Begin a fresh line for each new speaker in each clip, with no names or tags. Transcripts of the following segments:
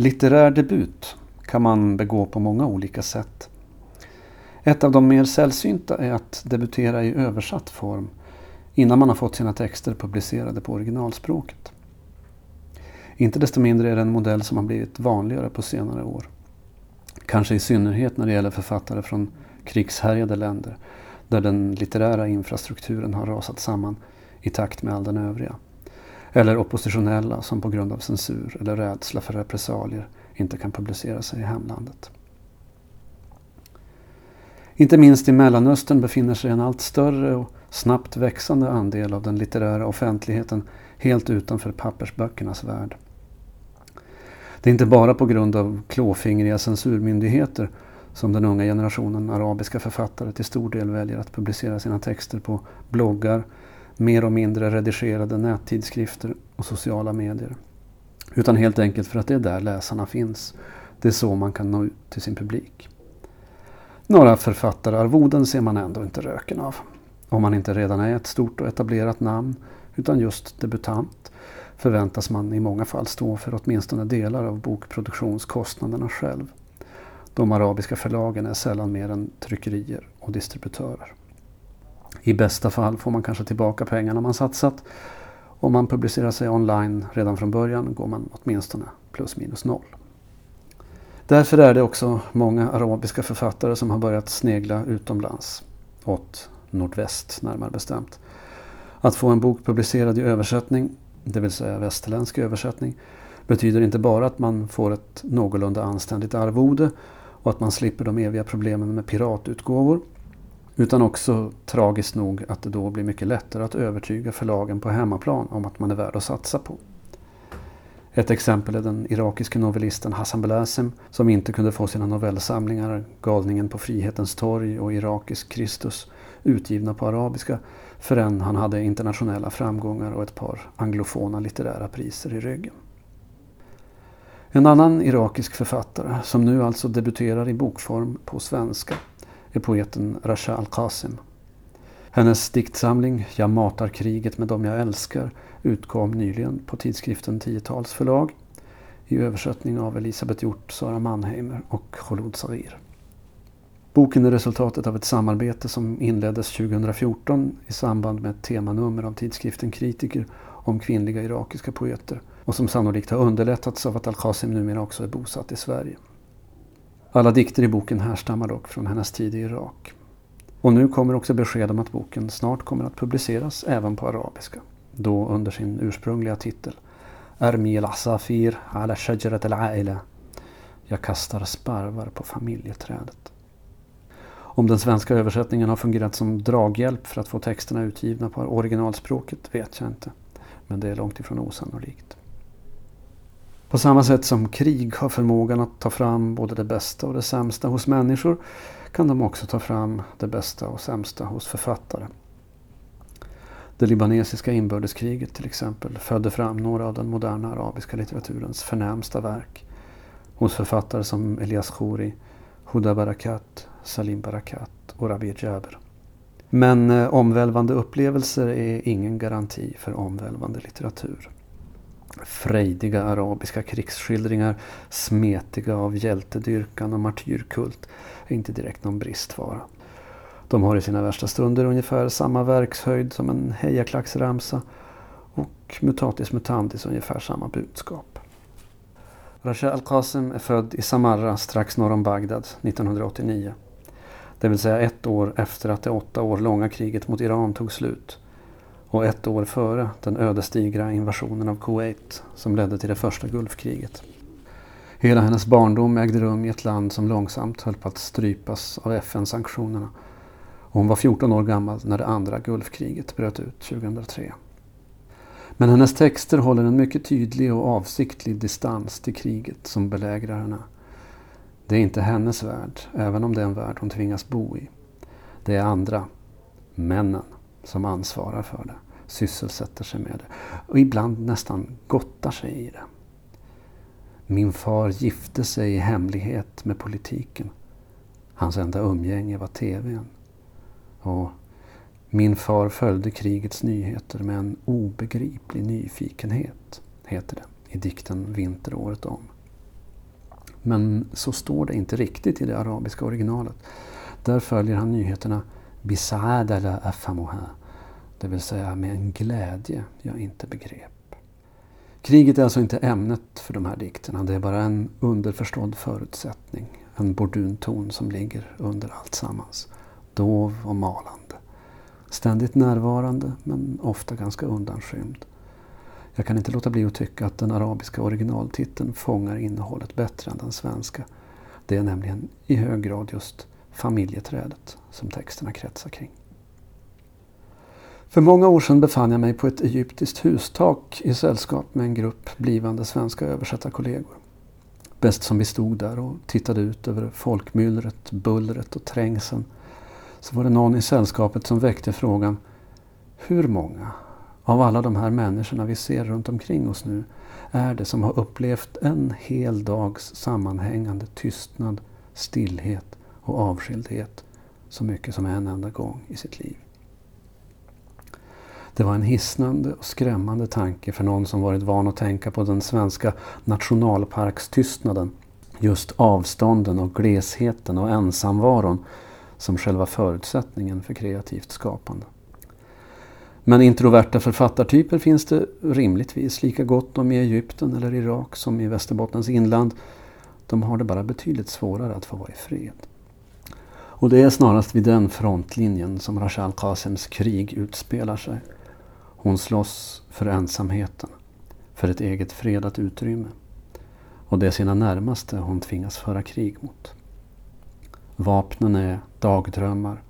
Litterär debut kan man begå på många olika sätt. Ett av de mer sällsynta är att debutera i översatt form innan man har fått sina texter publicerade på originalspråket. Inte desto mindre är det en modell som har blivit vanligare på senare år. Kanske i synnerhet när det gäller författare från krigshärjade länder där den litterära infrastrukturen har rasat samman i takt med all den övriga. Eller oppositionella som på grund av censur eller rädsla för repressalier inte kan publicera sig i hemlandet. Inte minst i Mellanöstern befinner sig en allt större och snabbt växande andel av den litterära offentligheten helt utanför pappersböckernas värld. Det är inte bara på grund av klåfingriga censurmyndigheter som den unga generationen arabiska författare till stor del väljer att publicera sina texter på bloggar, mer och mindre redigerade nättidskrifter och sociala medier. Utan helt enkelt för att det är där läsarna finns. Det är så man kan nå ut till sin publik. Några författararvoden ser man ändå inte röken av. Om man inte redan är ett stort och etablerat namn utan just debutant förväntas man i många fall stå för åtminstone delar av bokproduktionskostnaderna själv. De arabiska förlagen är sällan mer än tryckerier och distributörer. I bästa fall får man kanske tillbaka pengarna man satsat. Om man publicerar sig online redan från början går man åtminstone plus minus noll. Därför är det också många arabiska författare som har börjat snegla utomlands. Åt nordväst närmare bestämt. Att få en bok publicerad i översättning, det vill säga västerländsk översättning, betyder inte bara att man får ett någorlunda anständigt arvode och att man slipper de eviga problemen med piratutgåvor. Utan också tragiskt nog att det då blir mycket lättare att övertyga förlagen på hemmaplan om att man är värd att satsa på. Ett exempel är den irakiske novellisten Hassan Belasem som inte kunde få sina novellsamlingar Galningen på Frihetens torg och Irakisk Kristus utgivna på arabiska förrän han hade internationella framgångar och ett par anglofona litterära priser i ryggen. En annan irakisk författare som nu alltså debuterar i bokform på svenska är poeten Rasha Al-Qasim. Hennes diktsamling Jag matar kriget med dem jag älskar utkom nyligen på tidskriften Tiotals förlag i översättning av Elisabeth Hjort, Sara Mannheimer och Kholoud Sarir. Boken är resultatet av ett samarbete som inleddes 2014 i samband med ett temanummer av tidskriften Kritiker om kvinnliga irakiska poeter och som sannolikt har underlättats av att Al-Qasim numera också är bosatt i Sverige. Alla dikter i boken härstammar dock från hennes tid i Irak. Och nu kommer också besked om att boken snart kommer att publiceras även på arabiska. Då under sin ursprungliga titel Armi al-Asafir ala shajarat al-Aila. Jag kastar sparvar på familjeträdet. Om den svenska översättningen har fungerat som draghjälp för att få texterna utgivna på originalspråket vet jag inte. Men det är långt ifrån osannolikt. På samma sätt som krig har förmågan att ta fram både det bästa och det sämsta hos människor kan de också ta fram det bästa och sämsta hos författare. Det libanesiska inbördeskriget till exempel födde fram några av den moderna arabiska litteraturens förnämsta verk hos författare som Elias Khouri, Huda Barakat, Salim Barakat och Rabir Jaber. Men eh, omvälvande upplevelser är ingen garanti för omvälvande litteratur. Frejdiga arabiska krigsskildringar, smetiga av hjältedyrkan och martyrkult är inte direkt någon bristvara. De har i sina värsta stunder ungefär samma verkshöjd som en hejaklacksramsa och mutatis mutandis ungefär samma budskap. Rasha Al-Qasim är född i Samarra strax norr om Bagdad 1989. Det vill säga ett år efter att det åtta år långa kriget mot Iran tog slut och ett år före den ödesdigra invasionen av Kuwait som ledde till det första Gulfkriget. Hela hennes barndom ägde rum i ett land som långsamt höll på att strypas av FN-sanktionerna. Hon var 14 år gammal när det andra Gulfkriget bröt ut 2003. Men hennes texter håller en mycket tydlig och avsiktlig distans till kriget som belägrar henne. Det är inte hennes värld, även om det är en värld hon tvingas bo i. Det är andra, männen, som ansvarar för det, sysselsätter sig med det och ibland nästan gottar sig i det. Min far gifte sig i hemlighet med politiken. Hans enda umgänge var TVn. Och min far följde krigets nyheter med en obegriplig nyfikenhet, heter det i dikten Vinteråret om. Men så står det inte riktigt i det arabiska originalet. Där följer han nyheterna Bisaadala afamuha, det vill säga med en glädje jag inte begrep. Kriget är alltså inte ämnet för de här dikterna, det är bara en underförstådd förutsättning. En bordunton som ligger under allt sammans. Dov och malande. Ständigt närvarande men ofta ganska undanskymd. Jag kan inte låta bli att tycka att den arabiska originaltiteln fångar innehållet bättre än den svenska. Det är nämligen i hög grad just familjeträdet som texterna kretsar kring. För många år sedan befann jag mig på ett egyptiskt hustak i sällskap med en grupp blivande svenska översättarkollegor. Bäst som vi stod där och tittade ut över folkmyllret, bullret och trängseln så var det någon i sällskapet som väckte frågan Hur många av alla de här människorna vi ser runt omkring oss nu är det som har upplevt en hel dags sammanhängande tystnad, stillhet och avskildhet så mycket som en enda gång i sitt liv. Det var en hisnande och skrämmande tanke för någon som varit van att tänka på den svenska nationalparkstystnaden. Just avstånden och glesheten och ensamvaron som själva förutsättningen för kreativt skapande. Men introverta författartyper finns det rimligtvis lika gott om i Egypten eller Irak som i Västerbottens inland. De har det bara betydligt svårare att få vara i fred. Och det är snarast vid den frontlinjen som Rashal Qasems krig utspelar sig. Hon slåss för ensamheten, för ett eget fredat utrymme. Och det är sina närmaste hon tvingas föra krig mot. Vapnen är dagdrömmar,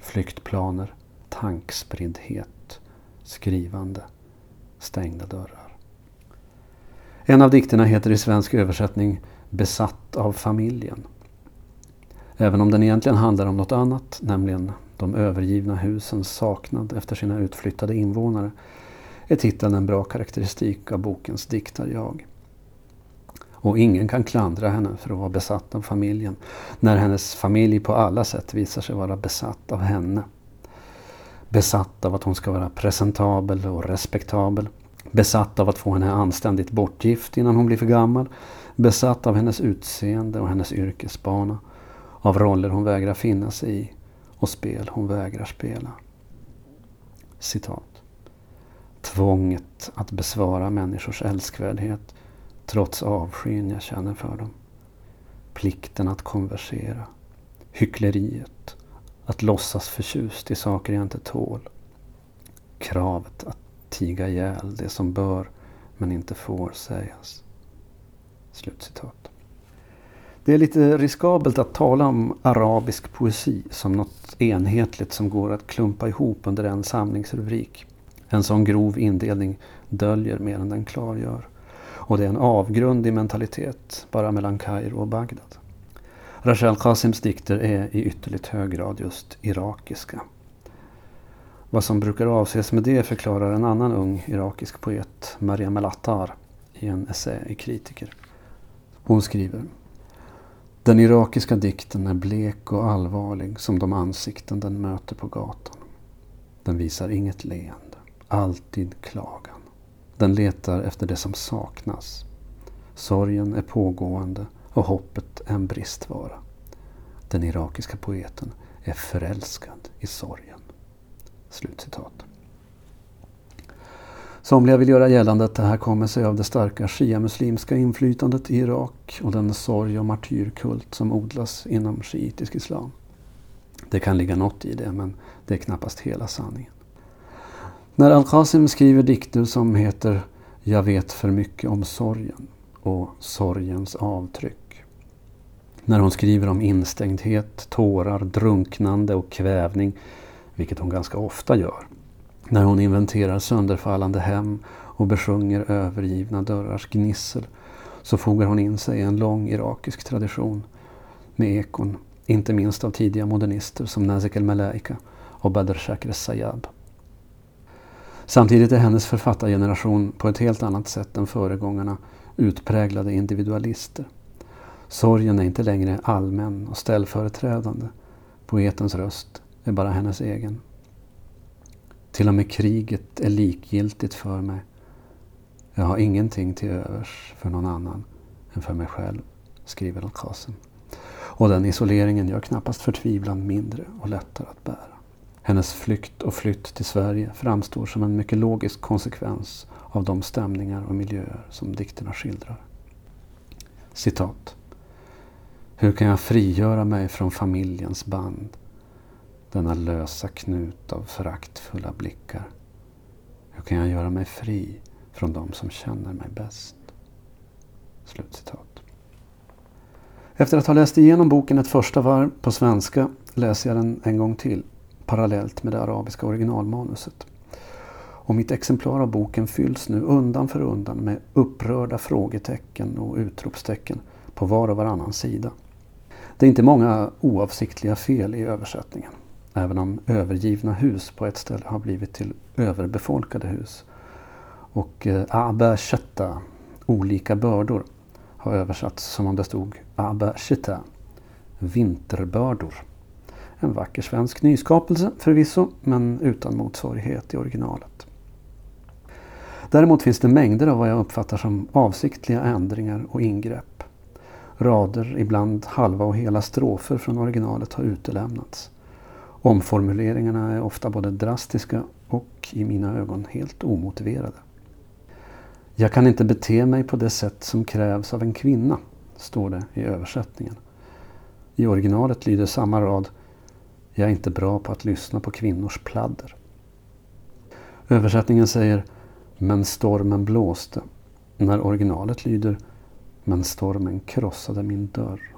flyktplaner, tankspriddhet, skrivande, stängda dörrar. En av dikterna heter i svensk översättning Besatt av familjen. Även om den egentligen handlar om något annat, nämligen de övergivna husens saknad efter sina utflyttade invånare, är titeln en bra karaktäristik av bokens diktarjag. Och ingen kan klandra henne för att vara besatt av familjen, när hennes familj på alla sätt visar sig vara besatt av henne. Besatt av att hon ska vara presentabel och respektabel. Besatt av att få henne anständigt bortgift innan hon blir för gammal. Besatt av hennes utseende och hennes yrkesbana. Av roller hon vägrar finna sig i och spel hon vägrar spela. Citat. Tvånget att besvara människors älskvärdhet trots avskyn jag känner för dem. Plikten att konversera. Hyckleriet. Att låtsas förtjust i saker jag inte tål. Kravet att tiga ihjäl det som bör men inte får sägas. Slutcitat. Det är lite riskabelt att tala om arabisk poesi som något enhetligt som går att klumpa ihop under en samlingsrubrik. En sån grov indelning döljer mer än den klargör. Och det är en avgrund i mentalitet bara mellan Kairo och Bagdad. Rachel Qasims dikter är i ytterligt hög grad just irakiska. Vad som brukar avses med det förklarar en annan ung irakisk poet, Mariam El-Attar, i en essä i Kritiker. Hon skriver den irakiska dikten är blek och allvarlig som de ansikten den möter på gatan. Den visar inget leende, alltid klagan. Den letar efter det som saknas. Sorgen är pågående och hoppet en bristvara. Den irakiska poeten är förälskad i sorgen. Slutcitat. Somliga vill göra gällande att det här kommer sig av det starka shia-muslimska inflytandet i Irak och den sorg och martyrkult som odlas inom shiitisk islam. Det kan ligga något i det, men det är knappast hela sanningen. När Al-Qasim skriver dikter som heter Jag vet för mycket om sorgen och sorgens avtryck. När hon skriver om instängdhet, tårar, drunknande och kvävning, vilket hon ganska ofta gör. När hon inventerar sönderfallande hem och besjunger övergivna dörrars gnissel så fogar hon in sig i en lång irakisk tradition med ekon, inte minst av tidiga modernister som Nazik el-Malaika och Badr Shakir Sayab. Samtidigt är hennes författargeneration på ett helt annat sätt än föregångarna utpräglade individualister. Sorgen är inte längre allmän och ställföreträdande. Poetens röst är bara hennes egen. Till och med kriget är likgiltigt för mig. Jag har ingenting till övers för någon annan än för mig själv, skriver Al-Qasim. Och den isoleringen gör knappast förtvivlan mindre och lättare att bära. Hennes flykt och flytt till Sverige framstår som en mycket logisk konsekvens av de stämningar och miljöer som dikterna skildrar. Citat. Hur kan jag frigöra mig från familjens band? Denna lösa knut av föraktfulla blickar. Hur kan jag göra mig fri från de som känner mig bäst? Slutcitat. Efter att ha läst igenom boken ett första varv på svenska läser jag den en gång till parallellt med det arabiska originalmanuset. Och mitt exemplar av boken fylls nu undan för undan med upprörda frågetecken och utropstecken på var och varannan sida. Det är inte många oavsiktliga fel i översättningen. Även om övergivna hus på ett ställe har blivit till överbefolkade hus. Och eh, Aba Shatta, olika bördor, har översatts som om det stod Aba vinterbördor. En vacker svensk nyskapelse förvisso, men utan motsvarighet i originalet. Däremot finns det mängder av vad jag uppfattar som avsiktliga ändringar och ingrepp. Rader, ibland halva och hela strofer från originalet har utelämnats. Omformuleringarna är ofta både drastiska och i mina ögon helt omotiverade. Jag kan inte bete mig på det sätt som krävs av en kvinna, står det i översättningen. I originalet lyder samma rad Jag är inte bra på att lyssna på kvinnors pladder. Översättningen säger Men stormen blåste, när originalet lyder Men stormen krossade min dörr.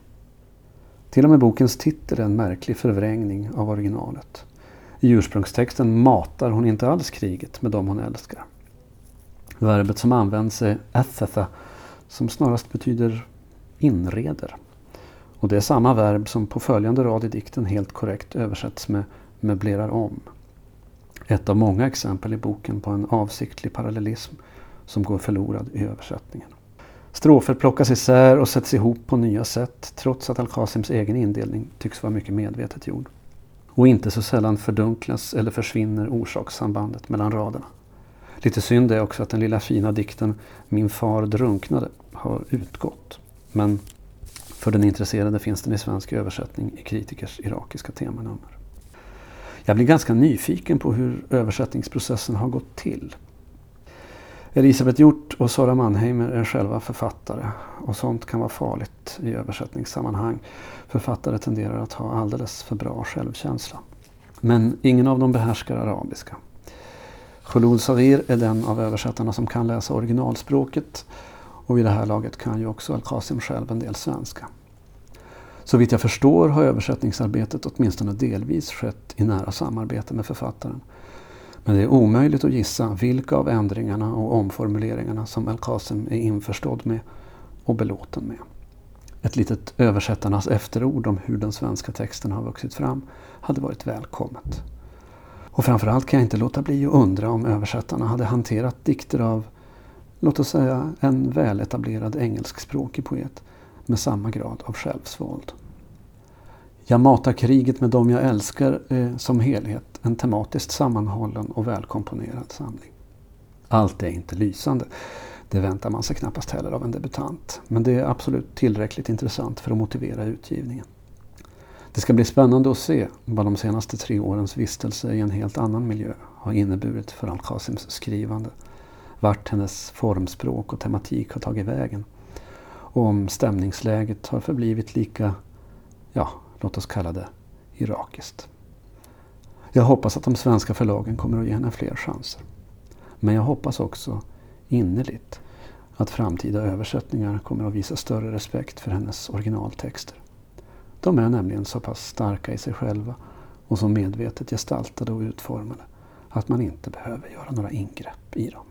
Till och med bokens titel är en märklig förvrängning av originalet. I ursprungstexten matar hon inte alls kriget med dem hon älskar. Verbet som används är athatha som snarast betyder inreder. Och det är samma verb som på följande rad i dikten helt korrekt översätts med möblerar om. Ett av många exempel i boken på en avsiktlig parallellism som går förlorad i översättningen. Strofer plockas isär och sätts ihop på nya sätt trots att Al-Qasims egen indelning tycks vara mycket medvetet gjord. Och inte så sällan fördunklas eller försvinner orsakssambandet mellan raderna. Lite synd är också att den lilla fina dikten Min far drunknade har utgått. Men för den intresserade finns den i svensk översättning i Kritikers irakiska temanummer. Jag blir ganska nyfiken på hur översättningsprocessen har gått till. Elisabeth Hjort och Sara Mannheimer är själva författare och sånt kan vara farligt i översättningssammanhang. Författare tenderar att ha alldeles för bra självkänsla. Men ingen av dem behärskar arabiska. Khulul Savir är den av översättarna som kan läsa originalspråket och vid det här laget kan ju också Al-Qasim själv en del svenska. Så vitt jag förstår har översättningsarbetet åtminstone delvis skett i nära samarbete med författaren. Men det är omöjligt att gissa vilka av ändringarna och omformuleringarna som Al-Qasim är införstådd med och belåten med. Ett litet översättarnas efterord om hur den svenska texten har vuxit fram hade varit välkommet. Och framförallt kan jag inte låta bli att undra om översättarna hade hanterat dikter av, låt oss säga, en väletablerad engelskspråkig poet med samma grad av självsvåld. Jag matar kriget med dem jag älskar eh, som helhet en tematiskt sammanhållen och välkomponerad samling. Allt är inte lysande. Det väntar man sig knappast heller av en debutant. Men det är absolut tillräckligt intressant för att motivera utgivningen. Det ska bli spännande att se vad de senaste tre årens vistelse i en helt annan miljö har inneburit för Al-Qasims skrivande. Vart hennes formspråk och tematik har tagit vägen. Och om stämningsläget har förblivit lika, ja, låt oss kalla det irakiskt. Jag hoppas att de svenska förlagen kommer att ge henne fler chanser. Men jag hoppas också innerligt att framtida översättningar kommer att visa större respekt för hennes originaltexter. De är nämligen så pass starka i sig själva och så medvetet gestaltade och utformade att man inte behöver göra några ingrepp i dem.